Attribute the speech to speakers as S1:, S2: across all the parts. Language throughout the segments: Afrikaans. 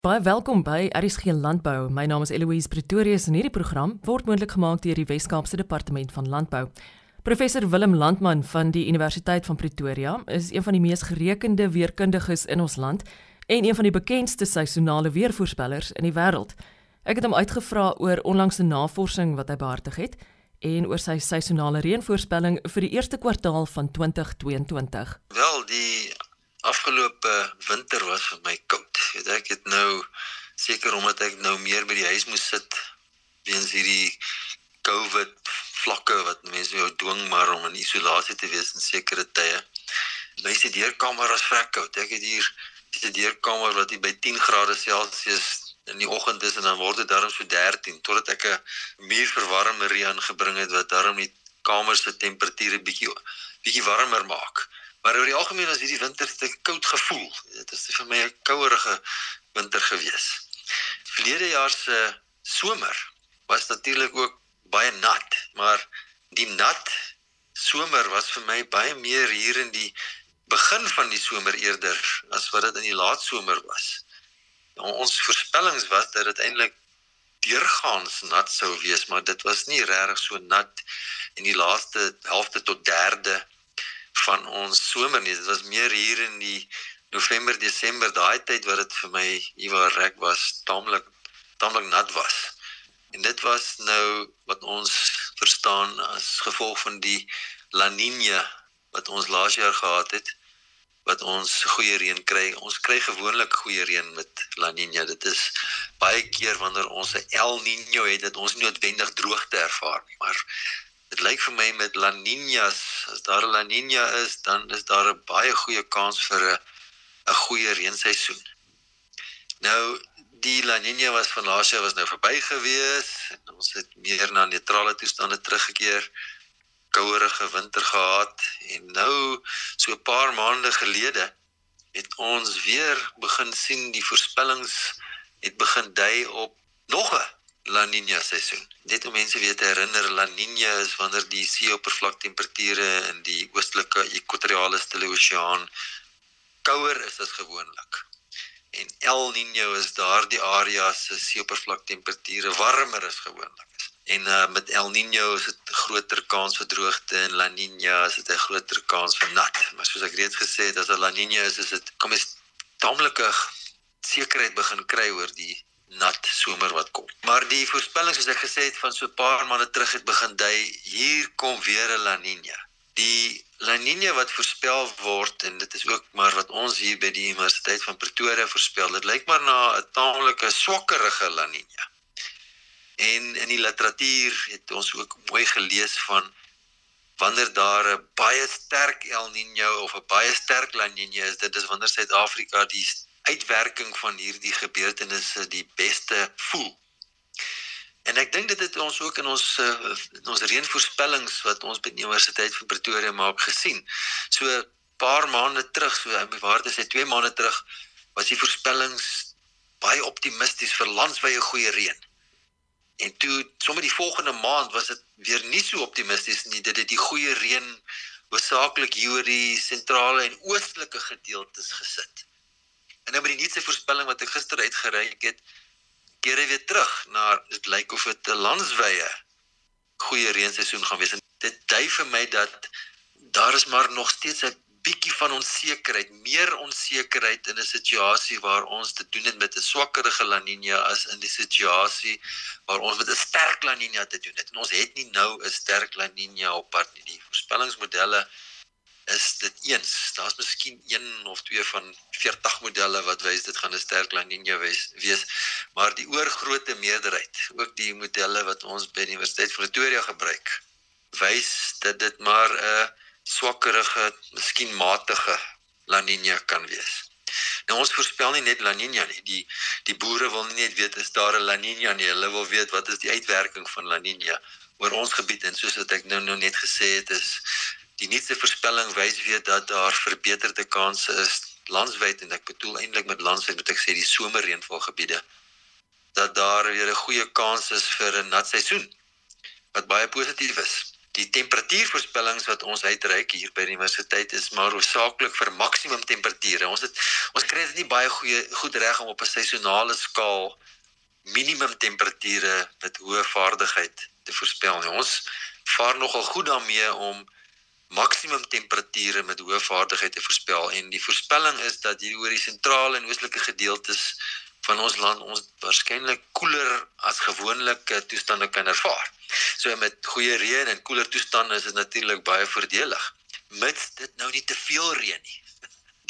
S1: Baie welkom by RSG Landbou. My naam is Eloise Pretorius en hierdie program word moontlik gemaak deur die Wes-Kaapse Departement van Landbou. Professor Willem Landman van die Universiteit van Pretoria is een van die mees gerekende weerkundiges in ons land en een van die bekendste seisonale weervoorspellers in die wêreld. Ek het hom uitgevra oor onlangse navorsing wat hy behartig het en oor sy seisonale reënvoorspelling vir die eerste kwartaal van 2022.
S2: Wel, die afgelope winter was vir my koud. Weet ek het nou seker omdat ek nou meer by die huis moes sit weens hierdie COVID vlakke wat mense jou dwing maar om in isolasie te wees in sekere tye. My studeerkamer was vrek koud. Ek het hier 'n studeerkamer wat hier by 10 grade Celsius in die oggend is en dan word dit darm so 13 totdat ek 'n muurverwarmer aangebring het wat darm die kamer se temperature bietjie bietjie warmer maak. Maar oor die algemeen was hierdie winter te koud gevoel. Dit is vir my 'n kouerige winter gewees. Verlede jaar se somer was natuurlik ook baie nat, maar die nat somer was vir my baie meer hier in die begin van die somer eerder as wat dit in die laat somer was. Nou, ons voorspellings was dat dit eintlik deurgaans nat sou wees, maar dit was nie regtig so nat in die laaste helfte tot derde van ons somer nie. Dit was meer hier in die November, Desember, daai tyd wat dit vir my iewers reg was, taamlik taamlik nat was. En dit was nou wat ons verstaan as gevolg van die La Niña wat ons laas jaar gehad het wat ons goeie reën kry. Ons kry gewoonlik goeie reën met La Niña. Dit is baie keer wanneer ons 'n El Niño het dat ons nie noodwendig droogte ervaar nie, maar dit lyk vir my met La Niñas, as daar 'n La Niña is, dan is daar 'n baie goeie kans vir 'n 'n goeie reenseisoen. Nou die La Niña was van laas jaar was nou verby gewees en ons het meer na neutrale toestande teruggekeer. Kouerige winter gehad en nou so 'n paar maande gelede het ons weer begin sien die voorspellings het begin dui op nog 'n La Niña seisoen. Net om mense weer te herinner, La Niña is wanneer die seeoppervlaktemperature in die oostelike ekwatoriale stille oseaan kouer is as gewoonlik. En El Niño is daardie area se seeoppervlaktemperature warmer as gewoonlik. En uh, met El Niño is dit groter kans vir droogte en La Niña is dit 'n groter kans vir nat. Maar soos ek reeds gesê het, as 'n La Niña is, is dit kom is taamlike sekerheid begin kry oor die nat somer wat kom. Maar die voorspellings soos ek gesê het van so 'n paar maande terug het begin dui, hier kom weer 'n La Niña. Die La Niña wat voorspel word en dit is ook maar wat ons hier by die Universiteit van Pretoria voorspel. Dit lyk maar na 'n taamlike swakkerige La Niña. En in die literatuur het ons ook mooi gelees van wanneer daar 'n baie sterk El Niño of 'n baie sterk La Niña is, dit is wanneer Suid-Afrika die uitwerking van hierdie gebeurtenisse die beste voel. En ek dink dit het ons ook in ons in ons reënvoorspellings wat ons by die Universiteit van Pretoria maak gesien. So 'n paar maande terug, so waar dit is 2 maande terug, was die voorspellings baie optimisties vir landwyse goeie reën. En toe sommer die volgende maand was dit weer nie so optimisties nie. Dit het die goeie reën hoofsaaklik hier oor die sentrale en oostelike gedeeltes gesit. En nou met die nuutste voorspelling wat ek gister uitgereik het, keer hy weer terug na dit lyk of dit 'n landswye goeie reenseisoen gaan wees. En dit dui vir my dat daar is maar nog steeds 'n bietjie van onsekerheid, meer onsekerheid in 'n situasie waar ons te doen het met 'n swakkerige La Niña as in die situasie waar ons met 'n sterk La Niña te doen het. En ons het nie nou 'n sterk La Niña op pad nie. Die voorspellingsmodelle is dit eens. Daar's miskien een of twee van 40 modelle wat wys dit gaan 'n sterk La Niña wees, wees. Maar die oorgrootste meerderheid, ook die modelle wat ons by die Universiteit van Pretoria gebruik, wys dat dit maar 'n swakkerige, miskien matige La Niña kan wees. Nou ons voorspel nie net La Niña nie. Die die boere wil nie net weet is daar 'n La Niña nie. Hulle wil weet wat is die uitwerking van La Niña oor ons gebied en soos wat ek nou nou net gesê het is Die nuutste voorspelling wys weer dat daar verbeterde kansse is landwyd en ek bedoel eintlik met landwyd moet ek sê die somerreënvalgebiede dat daar weer 'n goeie kans is vir 'n nat seisoen wat baie positief is. Die temperatuurvoorspellings wat ons uitreik hier by die universiteit is maar hoofsaaklik vir maksimum temperature. Ons het ons kry dit nie baie goeie goed reg om op 'n seisonale skaal minimum temperature met hoë vaardigheid te voorspel nie. Ons vaar nogal goed daarmee om maksimum temperature met hoë vaardigheid te voorspel en die voorspelling is dat hier oor die sentrale en oostelike gedeeltes van ons land ons waarskynlik koeler as gewoonlik toestande kan ervaar. So met goeie reën en koeler toestande is dit natuurlik baie voordelig. Mits dit nou nie te veel reën nie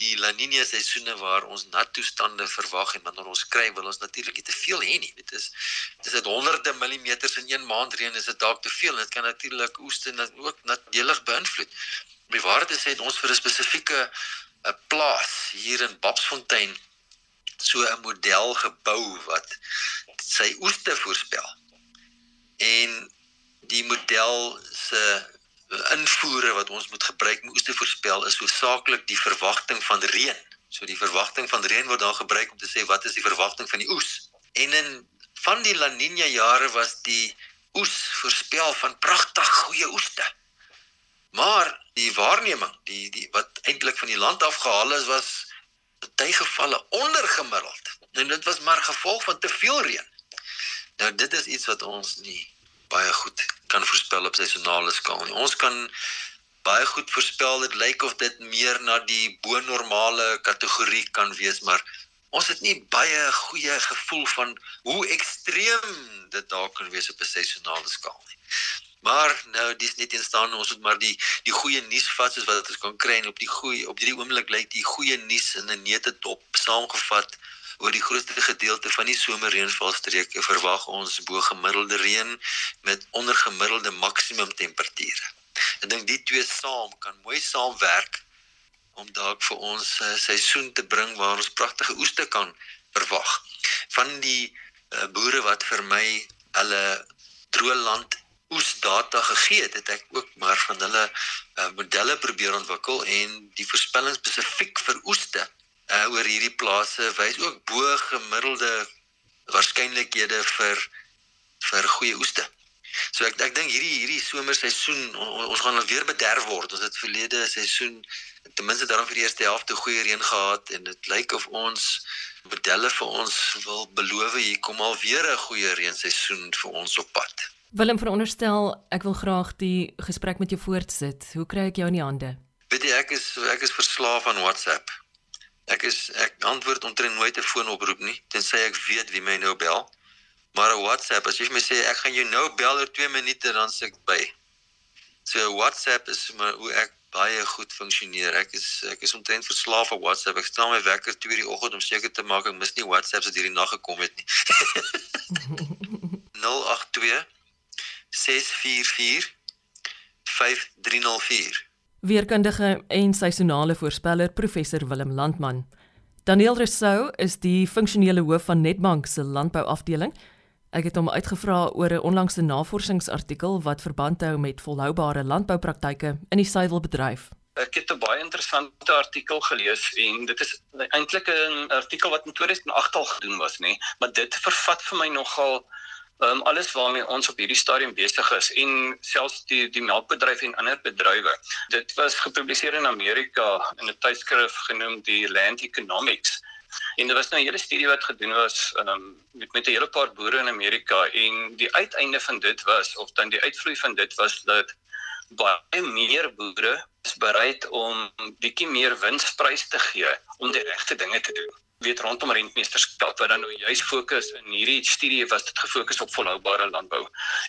S2: die La Nina seisoene waar ons nat toestande verwag en wanneer ons kry wil ons natuurlik nie te veel hê nie. Dit is dis dit honderde millimeters in een maand reën is dit dalk te veel en dit kan natuurlik oeste en ook nadelig beïnvloed. Die waarde sê ons vir 'n spesifieke 'n plaas hier in Babsfontein so 'n model gebou wat sy oeste voorspel. En die model se invoere wat ons moet gebruik om oes te voorspel is hoofsaaklik die verwagting van reën. So die verwagting van reën word dan gebruik om te sê wat is die verwagting van die oes. En in van die La Nina jare was die oes voorspel van pragtig goeie oeste. Maar die waarneming, die die wat eintlik van die land af gehaal is was baie gevalle ondergemiddeld. En dit was maar gevolg van te veel reën. Nou dit is iets wat ons nie baie goed kan voorspel op seisonale skaal nie. Ons kan baie goed voorspel dit lyk of dit meer na die bo-normale kategorie kan wees, maar ons het nie baie goeie gevoel van hoe ekstreem dit daar kan wees op 'n seisonale skaal nie. Maar nou dis net in staan ons moet maar die die goeie nuus vat soos wat ons kan kry en op die goeie op hierdie oomblik lyk die goeie nuus in 'n neete dop saamgevat oor die grootste gedeelte van die somerreënvalstreke verwag ons bo gemiddelde reën met ondergemiddelde maksimum temperature. Ek dink die twee saam kan mooi saamwerk om dalk vir ons uh, seisoen te bring waar ons pragtige oeste kan verwag. Van die uh, boere wat vir my hulle droëland oesdata gegee het, het ek ook maar van hulle uh, modelle probeer ontwikkel en die voorspelling spesifiek vir oeste uh, oor hierdie plase wys ook bo gemiddelde waarskynlikhede vir vir goeie oeste. So ek ek dink hierdie hierdie somerseisoen on, ons gaan weer bederf word. Ons het verlede seisoen ten minste daarom vir die eerste helfte goeie reën gehad en dit lyk of ons modelle vir ons wil beloof hier kom al weer 'n goeie reenseisoen vir ons op pad.
S1: Willem veronderstel ek wil graag die gesprek met jou voortsit. Hoe kry ek jou in die hande?
S2: Weet jy ek is ek is verslaaf aan WhatsApp. Ek is ek antwoord omtrent nooit 'n foonoproep nie tensy ek weet wie my nou bel. Maar 'n WhatsApp, as jy vir my sê ek gaan jou nou bel oor 2 minute dan sê ek by. So WhatsApp is maar hoe ek baie goed funksioneer. Ek is ek is omtrent verslaaf aan WhatsApp. Ek stel my wekker 2:00 die oggend om seker te maak ek mis nie WhatsApps wat hierdie nag gekom het nie. 082 644 5304
S1: Weerkundige en seisonale voorspeller professor Willem Landman. Daniel Rousseau is die funksionele hoof van Netbank se landbouafdeling. Ek het hom uitgevra oor 'n onlangse navorsingsartikel wat verband hou met volhoubare landboupraktyke in die suiwelbedryf.
S3: Ek het 'n baie interessante artikel gelees en dit is eintlik 'n artikel wat in 2008 al gedoen was, nê, maar dit vervat vir my nogal um, alles waarmee ons op hierdie stadium besig is en selfs die die melkbedryf en ander bedrywe. Dit was gepubliseer in Amerika in 'n tydskrif genoem die Land Economics. En dit was nou 'n hele studie wat gedoen was um, met met 'n hele paar boere in Amerika en die uiteinde van dit was of dan die uitvloei van dit was dat baie meer boere is bereid om bietjie meer winsprys te gee om die regte dinge te doen weet rondom rentmeesterskap wat dan nou juist fokus in hierdie studie was dit gefokus op volhoubare landbou.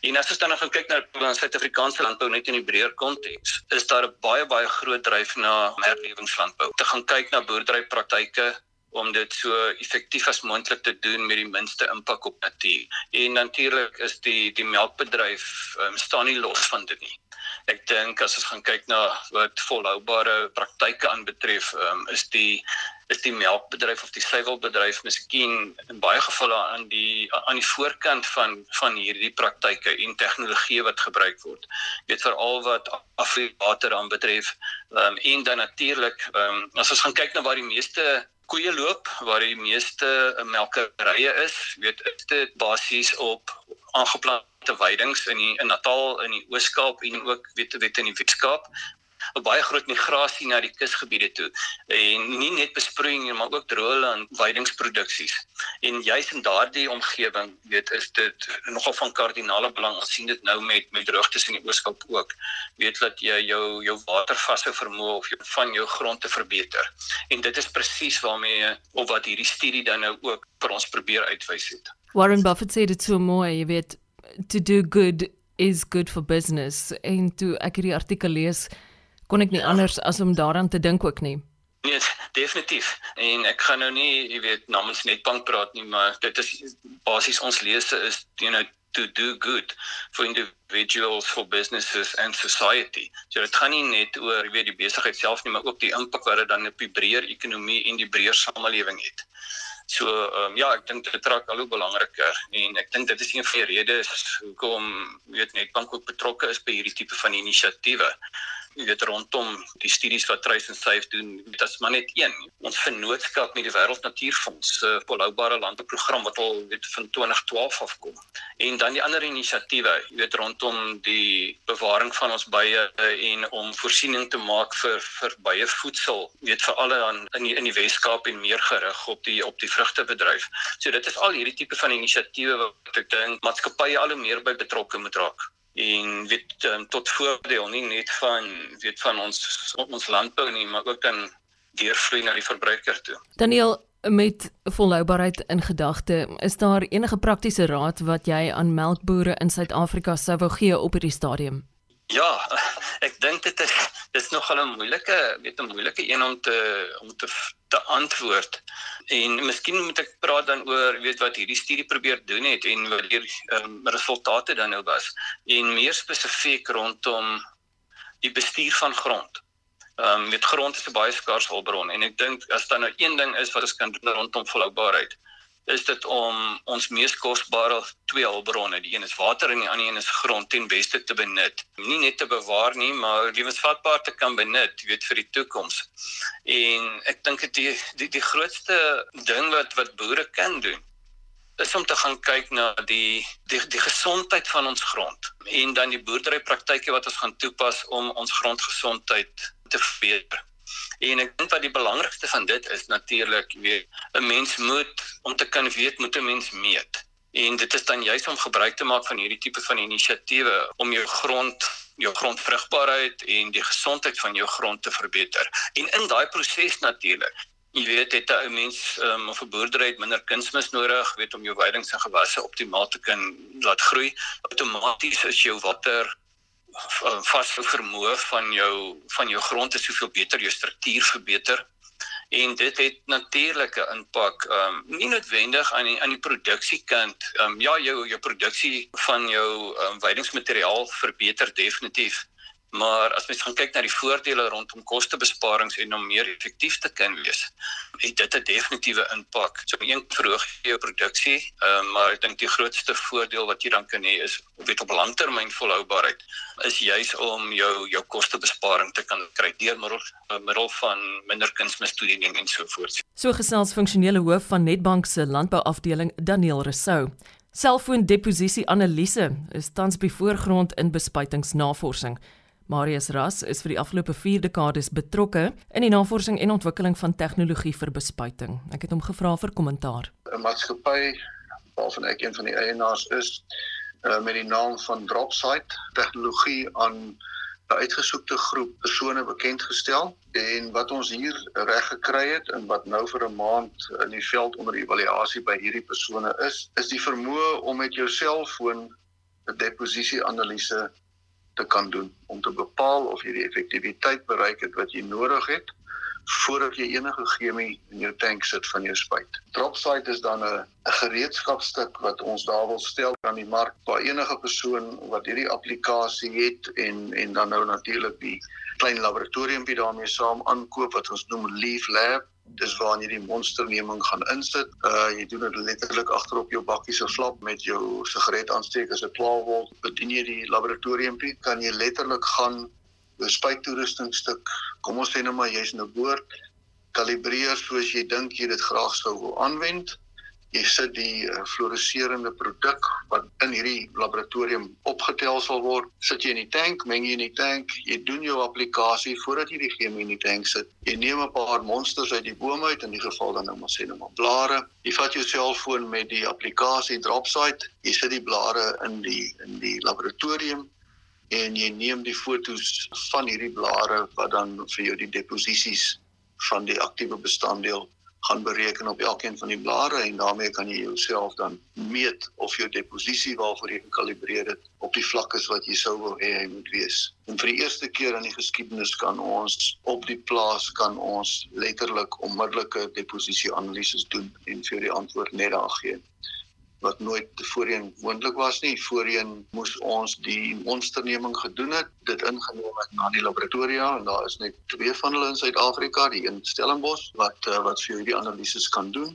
S3: En as ons dan nou gaan kyk na Suid-Afrikaanse landbou net in die breër konteks, is daar 'n baie baie groot dryf na herlewingslandbou. Te gaan kyk na boerderypraktyke om dit so effektief as moontlik te doen met die minste impak op natuur. En natuurlik is die die melkbedryf um, staan nie los van dit nie. Ek dink as ons gaan kyk na wat volhoubare praktyke aanbetref, um, is die is die melkbedryf of die suiwelbedryf miskien in baie gevalle aan die aan die voorkant van van hierdie praktyke en tegnologie wat gebruik word. Jy weet veral wat afriwater aanbetref um, en dan natuurlik um, as ons gaan kyk na waar die meeste koeie loop, waar die meeste melkerye is, weet is dit basies op aangeplante te weidings in die in Natal in die Oos-Kaap en ook weet weet in die Weskaap. 'n baie groot migrasie na die kusgebiede toe. En nie net besproeiing maar ook droëland weidingsproduksies en juis in daardie omgewing weet is dit nogal van kardinale belang. Ons sien dit nou met met droogtes in die ooskap ook. Weet dat jy jou jou watervasse vermoë of jou van jou grond te verbeter. En dit is presies waarmee of wat hierdie studie dan nou ook vir ons probeer uitwys het.
S1: Warren Buffett sê dit so mooi jy weet to do good is good for business en toe ek hierdie artikel lees kon ek nie anders as om daaraan te dink ook nie.
S3: Nee, definitief. En ek gaan nou nie, jy weet, namens Netbank praat nie, maar dit is basies ons lese is you know to do good for individuals for businesses and society. So dit gaan nie net oor jy weet die besigheid self nie, maar ook die impak wat dit dan op die breër ekonomie en die breër samelewing het. So ehm um, ja, ek dink dit raak al hoe belangriker en ek dink dit is een van die redes hoekom weet Netbank ook betrokke is by hierdie tipe van inisiatiewe jy weet rondom die studies wat Trace and Safe doen, dit is maar net een. Ons vennootskap met die Wêreld Natuurfonds se uh, volhoubare landbouprogram wat al weet van 2012 afkom. En dan die ander inisiatiewe, jy weet rondom die bewaring van ons bye en om voorsiening te maak vir vir baie voedsel, weet vir alle aan in die, in die Wes-Kaap en meer gerig op die op die vrugtebedryf. So dit is al hierdie tipe van inisiatiewe wat ek dink maatskappye al hoe meer by betrokke moet raak en weet um, tot voordeel nie net van weet van ons ons landbou nie maar ook dan deurvloei na die verbruiker toe.
S1: Daniel met volhoubaarheid in gedagte, is daar enige praktiese raad wat jy aan melkbooie in Suid-Afrika sou wou gee op hierdie stadium?
S3: Ja, ek dink dit is dis nogal 'n moeilike, weet 'n moeilike een om te om te te antwoord. En miskien moet ek praat dan oor weet wat hierdie studie probeer doen het en wat die um, resultate dan nou was en meer spesifiek rondom die bestuur van grond. Ehm um, met grond is 'n baie skaars hulpbron en ek dink as daar nou een ding is wat ons kan doen rondom volhoubaarheid, is dit om ons mees kosbare twee hulpbronne, die een is water en die ander een is grond ten beste te benut. Nie net te bewaar nie, maar lewensvatbaar te kan benut, weet vir die toekoms. En ek dink dit die, die die grootste ding wat wat boere kan doen is om te gaan kyk na die die die gesondheid van ons grond en dan die boerderypraktyke wat ons gaan toepas om ons grondgesondheid te verbeter. En ek dink wat die belangrikste van dit is natuurlik, jy weet, 'n mens moet om te kan weet, moet 'n mens meet. En dit is dan juist om gebruik te maak van hierdie tipe van inisiatiewe om jou grond jou grondvrugbaarheid en die gesondheid van jou grond te verbeter. En in daai proses natuurlik Jy weet dit 'n mens um, of 'n boerdery het minder kunsmis nodig, weet om jou weidings en gewasse optimaal te kan laat groei. Outomaties is jou water vaste vermoë van jou van jou grond is soveel beter, jou struktuur verbeter. En dit het natuurlike impak, ehm um, nie noodwendig aan die aan die produksiekant. Ehm um, ja, jou jou produksie van jou um, weidingsmateriaal verbeter definitief. Maar as mens gaan kyk na die voordele rondom kostebesparings en om meer effektief te kan wees, het dit 'n definitiewe impak. So een verhoog jou produksie, uh, maar ek dink die grootste voordeel wat jy dan kan hê is op weet op langtermyn volhoubaarheid is juis om jou jou kostebesparing te kan kry deur middel middel van minder kunsmistoediening en so voort.
S1: So gesels funksionele hoof van Netbank se landbouafdeling Daniel Resou. Selfoondeposisie analise is tans by voorgrond in bespuitingsnavorsing. Marius Ras is vir die afgelope 4 dekades betrokke in die navorsing en ontwikkeling van tegnologie vir bespuiting. Ek het hom gevra vir kommentaar.
S4: 'n Maatskappy waarvan ek een van die eienaars is, uh, met die naam van Dropsite tegnologie aan 'n uitgesoekte groep persone bekend gestel en wat ons hier reg gekry het en wat nou vir 'n maand in die veld onder evaluasie by hierdie persone is, is die vermoë om met jou selfoon 'n deposisie analise te kan doen om te bepaal of jy die effektiwiteit bereik het wat jy nodig het voordat jy enige chemie in jou tank sit van jou spuit. Dropsite is dan 'n 'n gereedskapstuk wat ons daar wil stel aan die mark waar enige persoon wat hierdie applikasie het en en dan nou natuurlik die klein laboratoriumpie daarmee saam aankoop wat ons noem Leaf Lab dis waar jy die monsterneming gaan insit. Uh jy doen dit letterlik agter op jou bakkie se flap met jou sigaret aansteek as 'n 12 volt. Bedien jy die laboratoriumpie, kan jy letterlik gaan jou spuittoerusting stuk. Kom ons sê nou maar jy's nou boord kalibreer soos jy dink jy dit graag sou wil aanwend jy sit die uh, fluoreserende produk wat in hierdie laboratorium opgetel sal word, sit jy in die tank, meng jy in die tank, jy doen jou applikasie voordat jy die chemie in die tank sit. Jy neem 'n paar monsters uit die boom uit, in die geval dan nou maar sê nou maar blare. Jy vat jou selfoon met die applikasie dropsite, jy sit die blare in die in die laboratorium en jy neem die fotos van hierdie blare wat dan vir jou die deposisies van die aktiewe bestanddeel gaan bereken op elkeen van die blare en daarmee kan jy jouself dan meet of jou deposisie waarvoor jy gekalibreer het op die vlak is wat jy sou wil hê hy moet wees. En vir die eerste keer in die geskiedenis kan ons op die plaas kan ons letterlik onmiddellike deposisie analises doen en vir die antwoord net daar gee wat nooit voorheen moontlik was nie. Voorheen moes ons die monsterneming gedoen het, dit ingeneem het na die laboratoria en daar is net twee van hulle in Suid-Afrika, die een Stellenbosch wat uh, wat vir hierdie analises kan doen.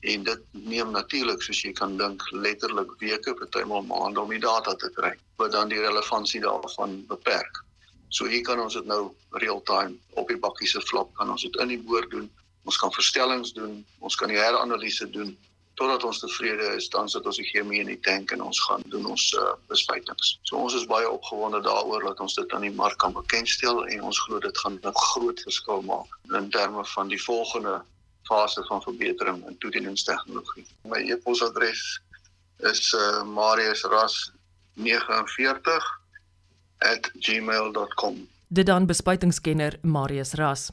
S4: En dit neem natuurlik soos jy kan dink letterlik weke, partymal maande om die data te kry wat dan die relevantie daarvan beperk. So hier kan ons dit nou real-time op die bakkie se vlak kan ons dit in die boord doen. Ons kan verstellings doen, ons kan die heranalise doen totdat ons tevrede is, dan sit ons die chemie in die tank en ons gaan doen ons uh, bespuitings. So ons is baie opgewonde daaroor dat ons dit aan die mark kan bekendstel en ons glo dit gaan 'n groot verskil maak in terme van die volgende fase van verbetering in toedieningstegnologie. My e-posadres is uh, mariusras49@gmail.com.
S1: Dit dan bespuitingskenner Marius Ras.